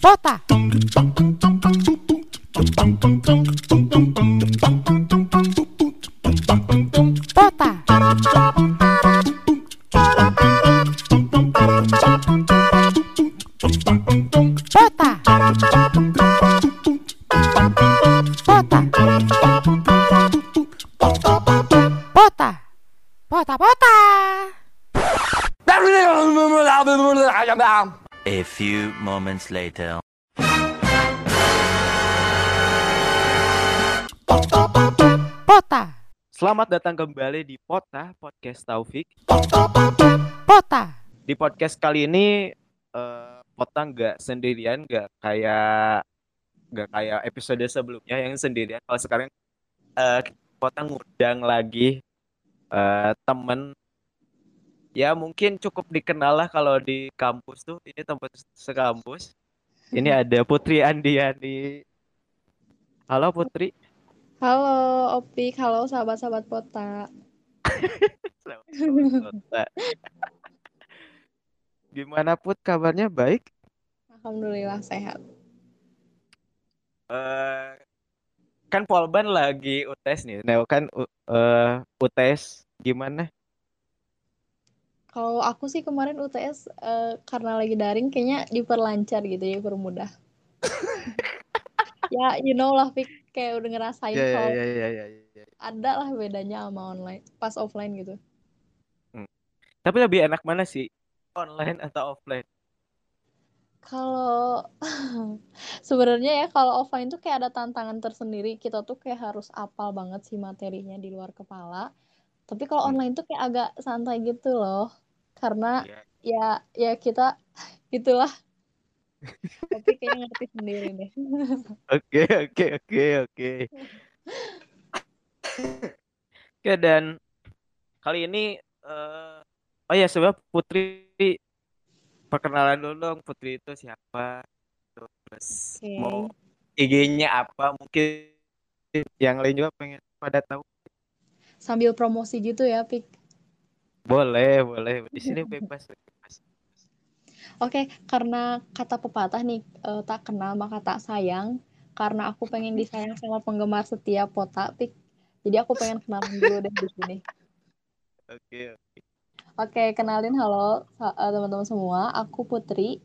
Pota. Later. Pota. Selamat datang kembali di Pota Podcast Taufik. Pota. Di podcast kali ini eh, Pota nggak sendirian, nggak kayak nggak kayak episode sebelumnya yang sendirian. Kalau sekarang eh, Pota ngundang lagi eh, temen ya mungkin cukup dikenal lah kalau di kampus tuh ini tempat sekampus. Ini ada Putri Andiani. Halo Putri. Halo Opik, halo sahabat-sahabat Pota. Gimana Put kabarnya baik? Alhamdulillah sehat. eh kan Polban lagi UTS nih. Nah, kan u- eh, UTS gimana? Kalau aku sih kemarin UTS eh, karena lagi daring kayaknya diperlancar gitu ya, dipermudah. ya, you know lah, Pik, kayak udah ngerasain Ya ya kalau ya ya ya. ya. ada lah bedanya sama online, pas offline gitu. Tapi lebih enak mana sih? Online atau offline? Kalau sebenarnya ya kalau offline tuh kayak ada tantangan tersendiri, kita tuh kayak harus apal banget sih materinya di luar kepala. Tapi kalau Hmm. online tuh kayak agak santai gitu loh. Karena Iya. ya ya kita gitulah tapi kayaknya ngerti sendiri deh Oke oke oke oke. Oke dan kali ini eh oh ya sebab Putri perkenalan dulu dong Putri itu siapa? Terus Oke. mau IG-nya apa? Mungkin yang lain juga pengen pada tahu. sambil promosi gitu ya Pik Boleh, boleh. Di sini bebas, bebas. oke karena kata pepatah nih eh, tak kenal maka tak sayang. Karena aku pengen disayang sama penggemar setia Pota Pik jadi aku pengen kenalan dulu deh di sini. Oke, oke. kenalin halo eh, teman-teman semua. Aku Putri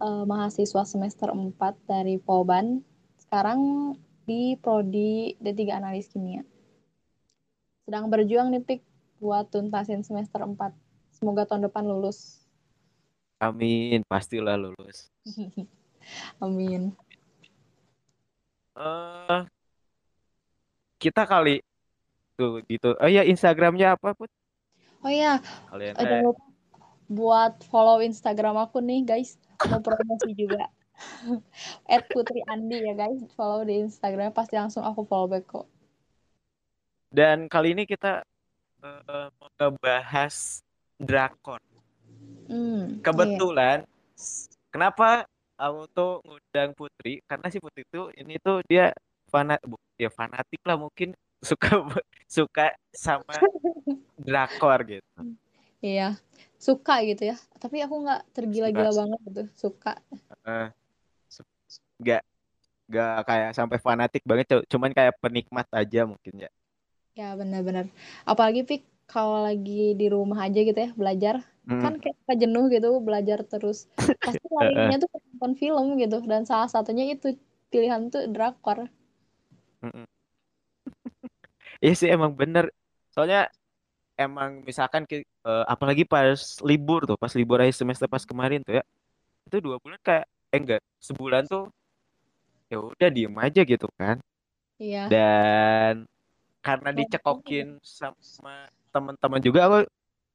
eh, mahasiswa semester 4 dari Polban sekarang di prodi D3 Analis Kimia. Sedang berjuang nih Pik buat tuntasin semester 4 semoga tahun depan lulus. Amin, pastilah lulus. amin. Eh, kita kali tuh gitu. Oh ya Instagramnya apa put? oh ya Kalian eh, lupa buat follow Instagram aku nih guys. Mau promosi juga. At Putri Andi ya guys. Follow di Instagram pasti langsung aku follow back kok. Dan kali ini kita eh, mau ngebahas drakor. hmm iya Kebetulan, s- kenapa aku tuh ngundang Putri? Karena si Putri tuh ini tuh dia fanat, ya fanatik lah mungkin suka suka sama drakor gitu. iya suka gitu ya tapi aku nggak tergila-gila banget gitu suka su- nggak nggak kayak sampai fanatik banget, cu- cuman kayak penikmat aja mungkin ya. Ya benar-benar apalagi Pik kalau lagi di rumah aja gitu ya belajar Mm. kan kayak suka jenuh gitu belajar terus pasti larinya tuh nonton film gitu dan salah satunya itu pilihan tuh drakor. Iya sih emang bener. Soalnya emang misalkan eh, apalagi pas libur tuh, pas libur akhir semester pas kemarin tuh ya, itu dua bulan kayak eh enggak sebulan tuh ya udah diem aja gitu kan. iya Dan karena dicekokin sama teman-teman juga aku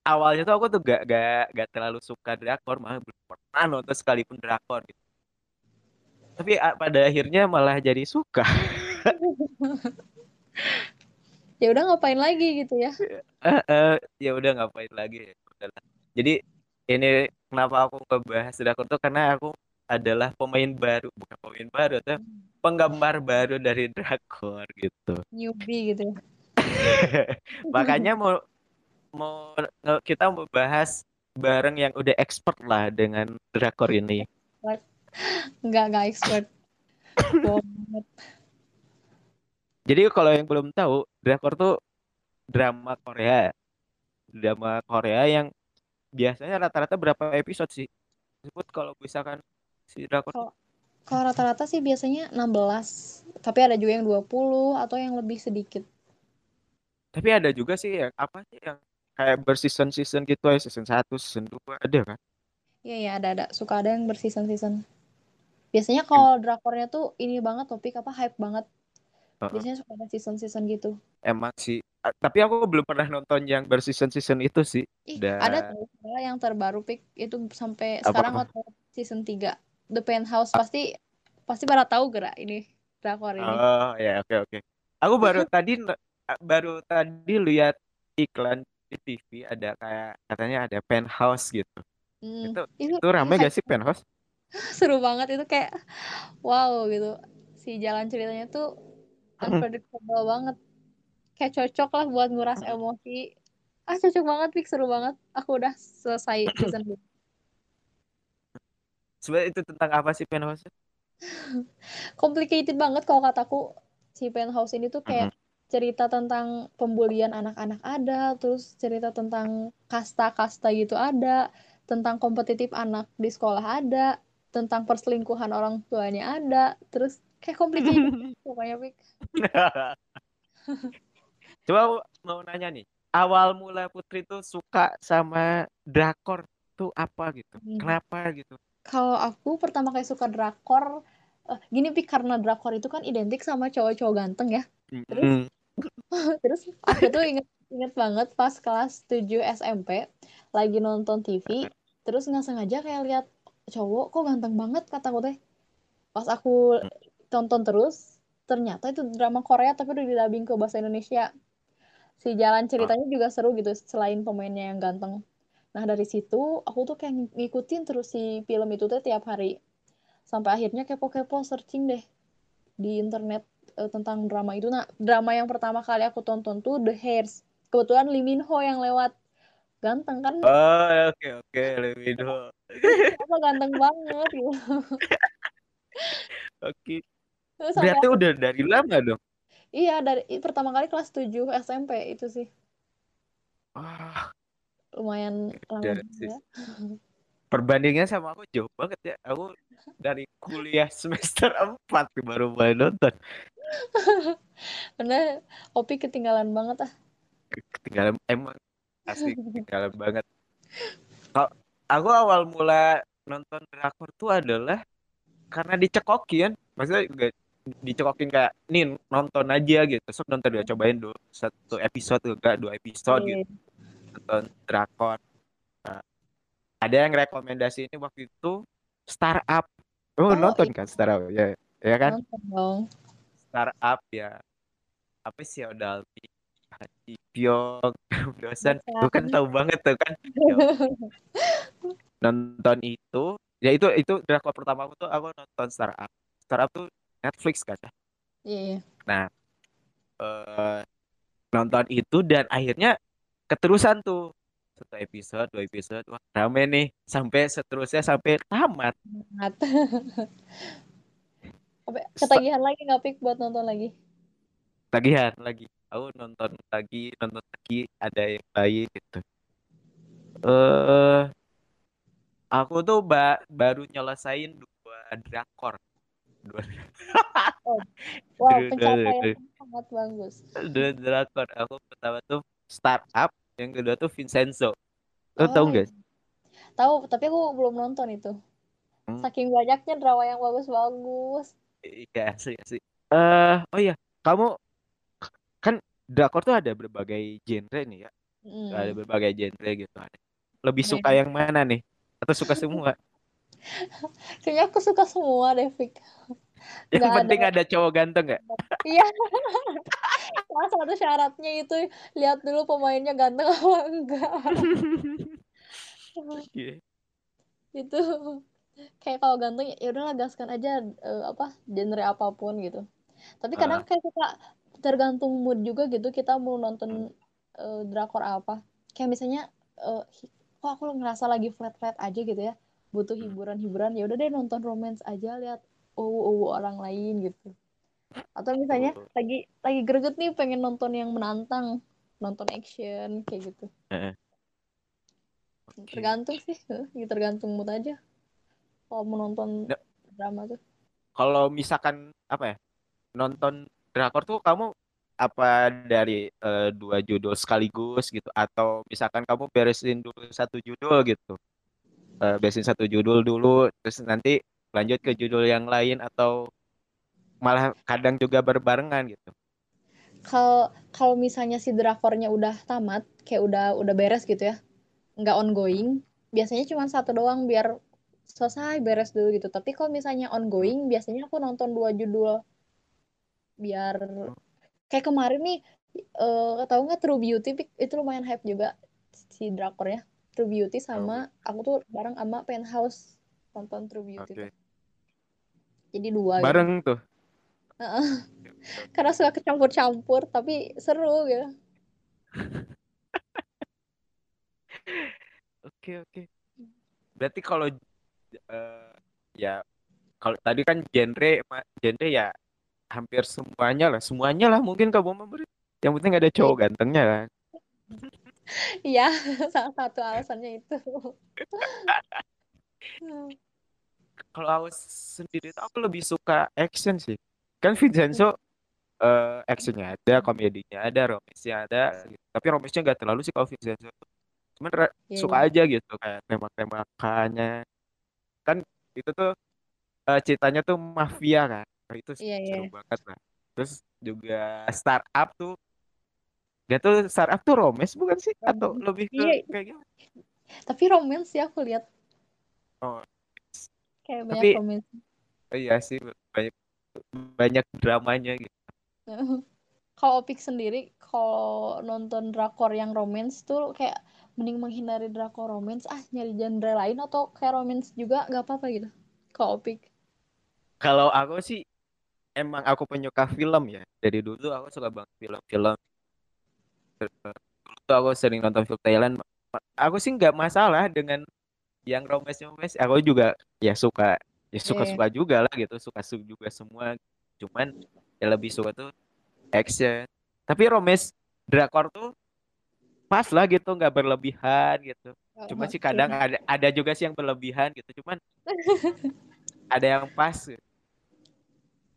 awalnya tuh aku tuh gak gak gak terlalu suka drakor, malah belum pernah nonton sekalipun drakor gitu. Tapi ah, pada akhirnya malah jadi suka. ya udah ngapain lagi gitu ya Eh, eh, ya udah ngapain lagi ya udahlah. Jadi ini kenapa aku ngebahas drakor tuh karena aku adalah pemain baru, bukan pemain baru, tapi penggemar baru dari drakor gitu. newbie gitu ya. Makanya mau mau kita mau bahas bareng yang udah expert lah dengan drakor ini. Enggak, enggak expert. Jadi kalau yang belum tahu, drakor tuh drama Korea. Drama Korea yang biasanya rata-rata berapa episode sih? Sebut kalau misalkan si drakor Kalau kalau rata-rata sih biasanya 16, tapi ada juga yang 20 atau yang lebih sedikit. Tapi ada juga sih yang apa sih yang kayak berseason-season gitu ya, season 1, season 2 ada kan? Iya, iya, ada ada. Suka ada yang berseason-season. Biasanya kalau drakornya tuh ini banget topik apa hype banget. Biasanya suka ada season-season gitu. Emang sih. Tapi aku belum pernah nonton yang berseason-season itu sih. Ih, ada tuh yang terbaru pick itu sampai Apa sekarang apa? waktu season 3. The Penthouse pasti pasti pada tahu gerak ini drakor ini. Oh, ya oke oke. Aku baru tadi baru tadi lihat iklan di TV ada kayak katanya ada penthouse gitu. Hmm, Itu itu itu rame hype gak sih penthouse? seru banget itu kayak wow gitu. Si jalan ceritanya tuh unpredictable banget. Kayak cocok lah buat nguras emosi. Ah cocok banget Pik, seru banget. Aku udah selesai season 2. Sebenarnya itu tentang apa sih penthouse? Complicated banget kalau kataku si Penthouse ini tuh kayak cerita tentang pembulian anak-anak ada, terus cerita tentang kasta-kasta gitu ada, tentang kompetitif anak di sekolah ada, tentang perselingkuhan orang tuanya ada, terus kayak complicated pokoknya Pik. Coba mau nanya nih, awal mula Putri tuh suka sama drakor tuh apa gitu? Hmm. Kenapa gitu? Kalau aku pertama kali suka drakor, eh, gini Pik, karena drakor itu kan identik sama cowok-cowok ganteng ya. Hmm. Terus aku tuh inget inget banget pas kelas 7 SMP lagi nonton TV, terus nggak sengaja kayak lihat cowok kok ganteng banget kataku teh. Pas aku tonton terus, ternyata itu drama Korea tapi udah didubbing ke bahasa Indonesia. Si jalan ceritanya juga seru gitu selain pemainnya yang ganteng. Nah dari situ aku tuh kayak ng- ngikutin terus si film itu tuh tiap hari. Sampai akhirnya kepo-kepo searching deh di internet eh, tentang drama itu. Nah, drama yang pertama kali aku tonton tuh The Hairs. Kebetulan Lee Min Ho yang lewat. Ganteng kan? Oh, oke oke, Lee Min Ho. Apa ganteng banget gitu. Oke. Sampai Berarti aku- udah dari lama dong. iya dari pertama kali kelas 7 SMP itu sih. Wah, Lumayan lama Udah juga. sih. perbandingannya sama aku jauh banget ya. Aku dari kuliah semester 4 baru mulai nonton. Karena Opi ketinggalan banget ah. Ketinggalan emang asli ketinggalan banget. Kalau aku awal mula nonton drakor tuh adalah karena dicekokin. Maksudnya gak dicekokin kayak nih nonton aja gitu. Besok nonton dia cobain dulu satu episode enggak dua episode gitu. Iya. nonton drakor. Nah, ada yang rekomendasi ini waktu itu Startup. Oh, Oh, nonton iya. kan Startup ya, ya kan? Nonton dong. Startup ya. Apa sih Odalmi? Haji Pyong, dosen. Dosen. Lu kan tahu banget tuh kan. Nonton itu, ya itu itu drakor pertama aku tuh aku nonton Startup. Startup tuh Netflix kan. ya. Iya, iya. Eh, nonton itu dan akhirnya keterusan tuh satu episode, dua episode, wah rame nih sampai seterusnya sampai tamat. Ketagihan lagi nggak Pik buat nonton lagi? Tagihan lagi. Aku nonton lagi, nonton lagi, ada yang lain gitu. Eh, aku tuh ba- baru nyelesain dua drakor. Dua, Wow, Dua- dua- pencapaian dua- sangat bagus. dua drakor. Aku pertama tuh Startup, yang kedua tuh Vincenzo. Lo tau Oh, nggak? iya. Tahu, tapi aku belum nonton itu. Hmm. Saking banyaknya drama yang bagus-bagus. Iya sih sih. Eh, oh iya, kamu kan drakor tuh ada berbagai genre nih ya. Mm. Ada berbagai genre gitu. Ada. Lebih suka yang mana nih? Atau suka semua? Kayaknya aku suka semua deh, Fik. Yang Nggak penting ada cowok ganteng nggak? Iya. Salah satu syaratnya itu lihat dulu pemainnya ganteng apa enggak. Iya. Itu kayak kalau ganteng ya udahlah gaskan aja eh, apa genre apa pun gitu. Tapi kadang kayak suka tergantung mood juga gitu kita mau nonton eh, drakor apa. Kayak misalnya hi- kok aku ngerasa lagi flat-flat aja gitu ya butuh hiburan-hiburan ya udah deh nonton romance aja lihat uwu orang lain gitu. Atau misalnya Betul. lagi lagi greget nih pengen nonton yang menantang. Nonton action kayak gitu. Heeh. Oke. tergantung sih. Ya tergantung mood aja. Kalau mau nonton Nah. drama tuh. Kalau misalkan apa ya nonton drakor tuh kamu apa dari eh, dua judul sekaligus gitu? Atau misalkan kamu beresin dulu satu judul gitu? Eh, beresin satu judul dulu terus nanti lanjut ke judul yang lain atau malah kadang juga berbarengan gitu. Kalau kalau misalnya si drakornya udah tamat kayak udah udah beres gitu ya nggak ongoing biasanya cuma satu doang biar selesai beres dulu gitu. Tapi kalau misalnya ongoing biasanya aku nonton dua judul biar kayak kemarin nih eh tahu nggak True Beauty itu lumayan hype juga si drakornya True Beauty sama aku tuh bareng sama Penthouse nonton True Beauty tuh. Jadi dua gitu. bareng tuh karena suka kecampur-campur tapi seru gitu Oke oke. Berarti kalau eh, ya kalau tadi kan genre genre ya hampir semuanya lah, semuanya lah mungkin kamu memberi. Yang penting ada cowok gantengnya kan. Iya, salah satu alasannya itu. Kalau aku sendiri tuh aku lebih suka action sih. Kan Vincenzo eh actionnya ada, komedinya ada, romansnya ada. gitu. Tapi romansnya nggak terlalu sih kalau Vincenzo. Cuman Iya, suka iya. aja gitu kayak tembak-tembakannya. Kan itu tuh eh, ceritanya tuh mafia kan. Itu Iya, iya. seru banget lah. Terus juga startup tuh dia tuh startup tuh romance bukan sih? Atau lebih ke Iya. kayak gimana? Tapi romance ya aku lihat Oh, kayak Tapi- banyak romance. iya sih banyak banyak dramanya gitu. Kalau Opik sendiri, kalau nonton drakor yang romance tuh kayak mending menghindari drakor romance, ah nyari genre lain atau kayak romance juga nggak apa-apa gitu. Kalau Opik. Kalau aku sih emang aku penyuka film ya. Dari dulu aku suka banget film-film. Dulu tuh aku sering nonton film Thailand. Aku sih nggak masalah dengan yang romance-romance. Aku juga ya suka ya suka-suka juga lah gitu. Suka su- juga semua. Cuman ya lebih suka tuh action. Tapi romance drakor tuh pas lah gitu, nggak berlebihan gitu. Cuma sih kadang ada ada juga sih yang berlebihan gitu. Cuman ada yang pas. gitu.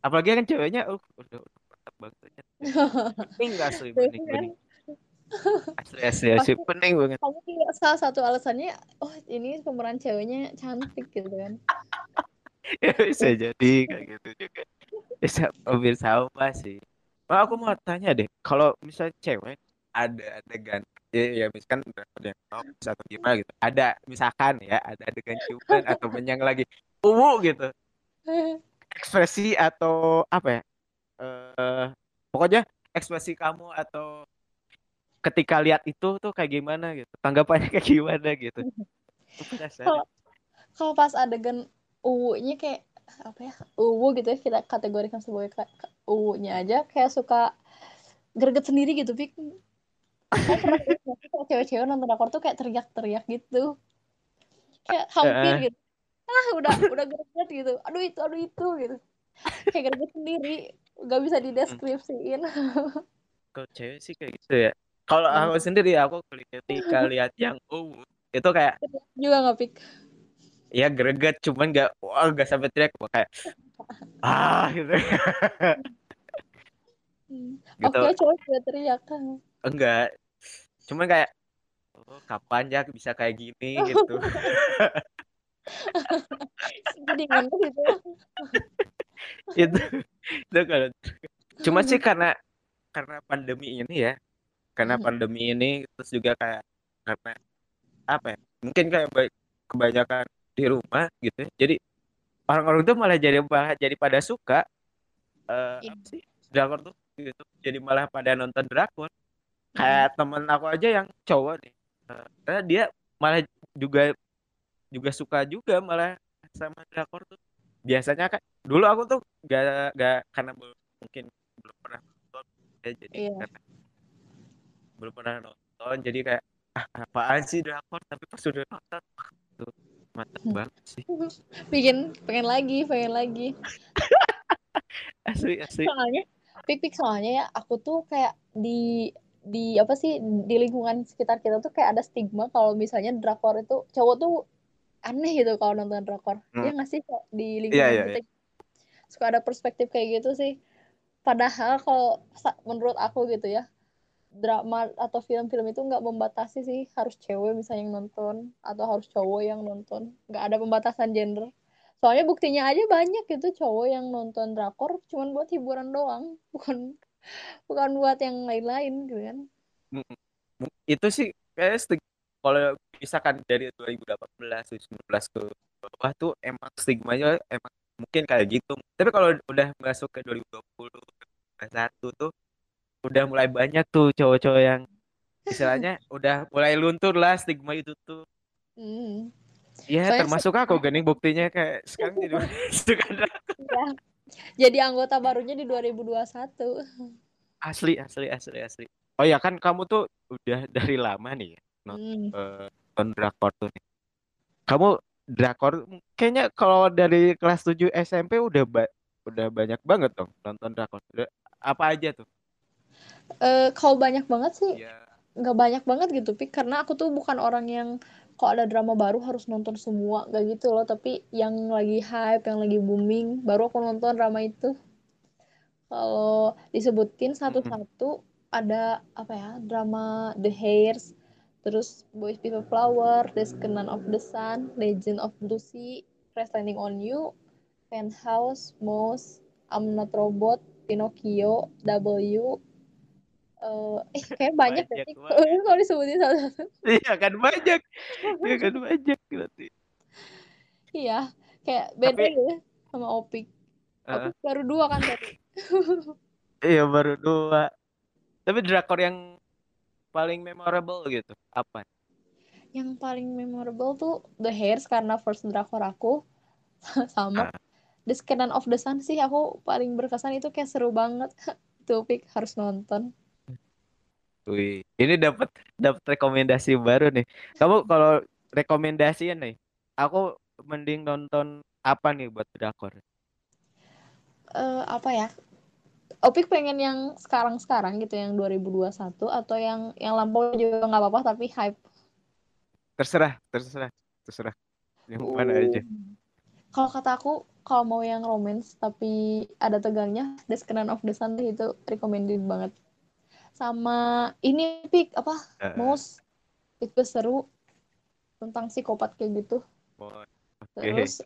Apalagi kan ceweknya, uh, udah, udah banget. Pening gak asli. Asli, asli, pening banget. Kamu juga salah satu alasannya, oh ini pemeran ceweknya cantik gitu kan. Ya, bisa jadi kayak gitu juga. Bisa hampir sama sih. Oh, aku mau tanya deh, kalau misalnya cewek ada adegan, ya, ya misalkan nops atau gimana gitu, ada misalkan ya ada adegan ciuman atau menyang lagi, uwu gitu, ekspresi atau apa ya? eh pokoknya ekspresi kamu atau ketika lihat itu tuh kayak gimana gitu, tanggapannya kayak gimana gitu. Penasaran. Kalau pas adegan uwu-nya kayak apa ya uwu gitu ya kita kategorikan sebagai uwu-nya aja kayak suka greget sendiri gitu Pik. Kalau cewek-cewek nonton drakor tuh kayak teriak-teriak gitu. Kayak hampir Eh. gitu. Ah udah udah greget gitu. Aduh itu aduh itu gitu. Kayak greget sendiri. Nggak bisa dideskripsiin. Kalau cewek sih kayak gitu ya. Kalau Hmm. aku sendiri aku ketika lihat yang ungu itu kayak juga nggak Pik ya greget cuman nggak wah nggak sampai teriak kayak ah gitu. Hmm. Gitu. oke cowok juga teriak kan enggak. Cuman kayak oh, kapan ya bisa kayak gini gitu. Jadi gitu. Itu itu kalau cuma sih karena karena pandemi ini ya karena Hmm. pandemi ini terus juga kayak karena apa ya mungkin kayak ba- kebanyakan di rumah gitu ya. jadi orang-orang tuh malah jadi malah jadi pada suka apa sih drakor tuh gitu jadi malah pada nonton drakor Hmm. kayak temen aku aja yang cowok nih karena dia malah juga juga suka juga malah sama drakor tuh biasanya kan dulu aku tuh gak gak karena belum mungkin belum pernah nonton ya, jadi Iya. karena belum pernah nonton jadi kayak apaan sih drakor tapi pas udah nonton tuh mantap Hmm. banget sih Bikin pengen lagi, pengen lagi. asli asli Soalnya, pik-pik soalnya ya aku tuh kayak di di apa sih di lingkungan sekitar kita tuh kayak ada stigma kalau misalnya drakor itu cowok tuh aneh gitu kalau nonton drakor. Hmm. Iya nggak sih di iya lingkungan iya kita suka ada perspektif kayak gitu sih. Padahal kalau menurut aku gitu ya, drama atau film-film itu nggak membatasi sih harus cewek misalnya yang nonton atau harus cowok yang nonton. Nggak ada pembatasan gender. Soalnya buktinya aja banyak gitu cowok yang nonton drakor cuman buat hiburan doang, bukan bukan buat yang lain-lain gitu kan. Itu sih kayak kalau misalkan dari 2018 2019 ke bawah tuh emang stigmanya emang mungkin kayak gitu tapi kalau udah masuk ke 2020 2021 tuh udah mulai banyak tuh cowok-cowok yang istilahnya udah mulai luntur lah stigma itu tuh Hmm. ya Soalnya termasuk aku gening buktinya kayak sekarang jadi suka drakor. ya, jadi anggota barunya di 2021. asli asli asli asli oh ya kan kamu tuh udah dari lama nih ya nonton drakor tuh nih. Kamu drakor kayaknya kalau dari kelas 7 SMP udah ba- udah banyak banget dong nonton drakor. Udah- apa aja tuh? Eh, kalau banyak banget sih. Ya. nggak banyak banget gitu Pik. Karena aku tuh bukan orang yang kalau ada drama baru harus nonton semua gak gitu loh. Tapi yang lagi hype yang lagi booming baru aku nonton drama itu. Kalau disebutin satu-satu ada apa ya drama The Hairs terus Boys Before Flower Descendant of the Sun Legend of Lucy Crash Landing on You Penthouse Mouse I'm Not Robot Pinocchio W eh eh kayak banyak ya banget. kalau disebutin satu-satu Iya kan banyak. Iya kan banyak berarti. Iya, kayak beda Tapi- ya sama Opik. Opik baru dua kan tadi. iya baru dua. Tapi drakor yang paling memorable gitu apa? Yang paling memorable tuh The Hairs karena first drakor aku sama The Scanner of the Sun sih aku paling berkesan itu kayak seru banget. Tuh Opik harus nonton. Wih, ini dapat dapat rekomendasi baru nih. Kamu kalau rekomendasiin nih, aku mending nonton apa nih buat drakor? Eh apa ya? Opik pengen yang sekarang-sekarang gitu yang 2021 atau yang yang lampau juga nggak apa-apa tapi hype. Terserah, terserah, terserah. Yang mana aja. Kalau kata aku, kalau mau yang romance tapi ada tegangnya, The Scanner of the Sun itu recommended banget. Sama ini Pik apa? Eh, Mouse itu seru tentang psikopat kayak gitu. mau- Terus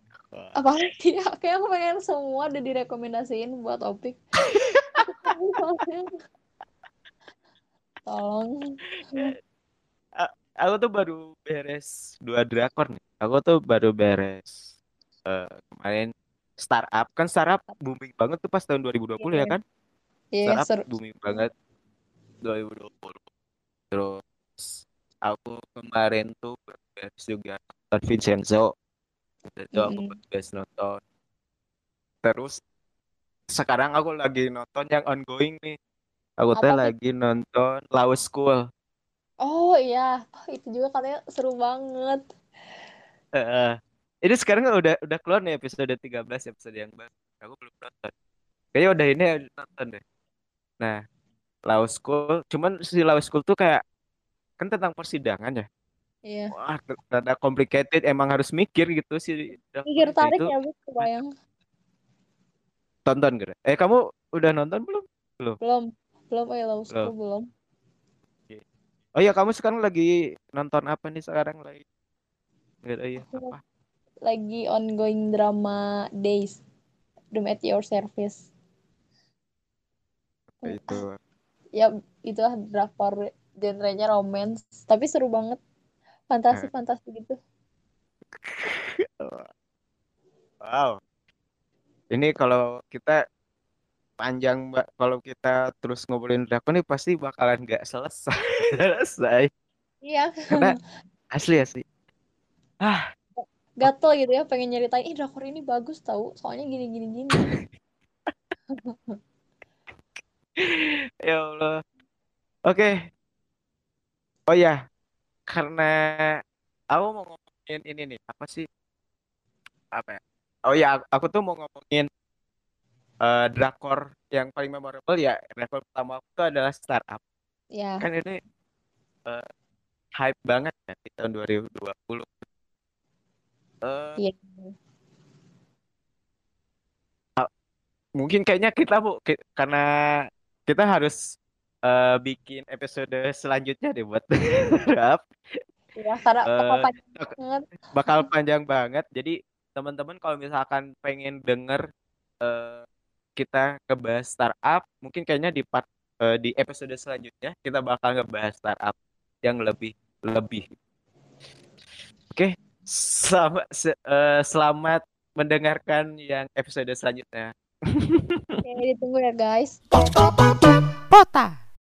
apa lagi ya? Kayak aku pengen semua udah direkomendasiin buat Opik. Tolong. Aku tuh baru beres dua drakor nih. Aku tuh baru beres eh, kemarin startup kan startup booming banget tuh pas tahun 2020 ya Iya. kan? Iya, Startup seru. booming banget 2020. Terus aku kemarin tuh beres juga nonton Vincenzo. Itu aku Mm-mm. beres nonton. Terus sekarang aku lagi nonton yang ongoing nih. Aku tuh? lagi nonton Law School. Oh iya, Oh, itu juga katanya seru banget. Heeh. ini sekarang udah udah keluar nih episode 13 episode yang baru. Aku belum nonton. Kayaknya udah ini udah nonton deh. Nah, Law School, cuman si Law School tuh kayak kan tentang persidangan ya. Iya. Wah, rada complicated, emang harus mikir gitu sih. Mikir tarik ya, Bu, kebayang. Tonton gitu. Eh, kamu udah nonton belum? Belum, belum, eh, Law School Belum. belum. Oh iya, kamu sekarang lagi nonton apa nih sekarang lagi? Nggak tahu ya, apa? lagi ongoing drama Days, Doom at Your Service. Apa itu? Ya, itu lah drakor genrenya romance, tapi seru banget. Fantasi-fantasi gitu. Wow. Ini kalau kita panjang mbak, kalau kita terus ngobrolin drakor nih pasti bakalan nggak selesai. selesai. Iya, Karena asli asli. gatel gitu ya, pengen nyeritain, ih drakor ini bagus tau, soalnya gini-gini gini. Ya Allah. Oke. Oh ya, karena aku mau ngomongin ini nih. Apa sih? Apa ya? Oh ya aku, aku tuh mau ngomongin eh, drakor yang paling memorable ya. Drakor pertama aku tuh adalah startup. Ya, kan ini eh, hype banget ya di tahun 2020 Eh, iya. mungkin kayaknya kita bu karena kita harus eh, bikin episode selanjutnya deh buat rap Ya, karena Eh, bakal panjang banget. bakal panjang banget. Jadi teman-teman kalau misalkan pengen denger eh, kita ngebahas startup mungkin kayaknya di part eh, di episode selanjutnya kita bakal ngebahas startup yang lebih lebih. Oke selamat se- eh, selamat mendengarkan yang episode selanjutnya Oke, ditunggu ya guys. Pota.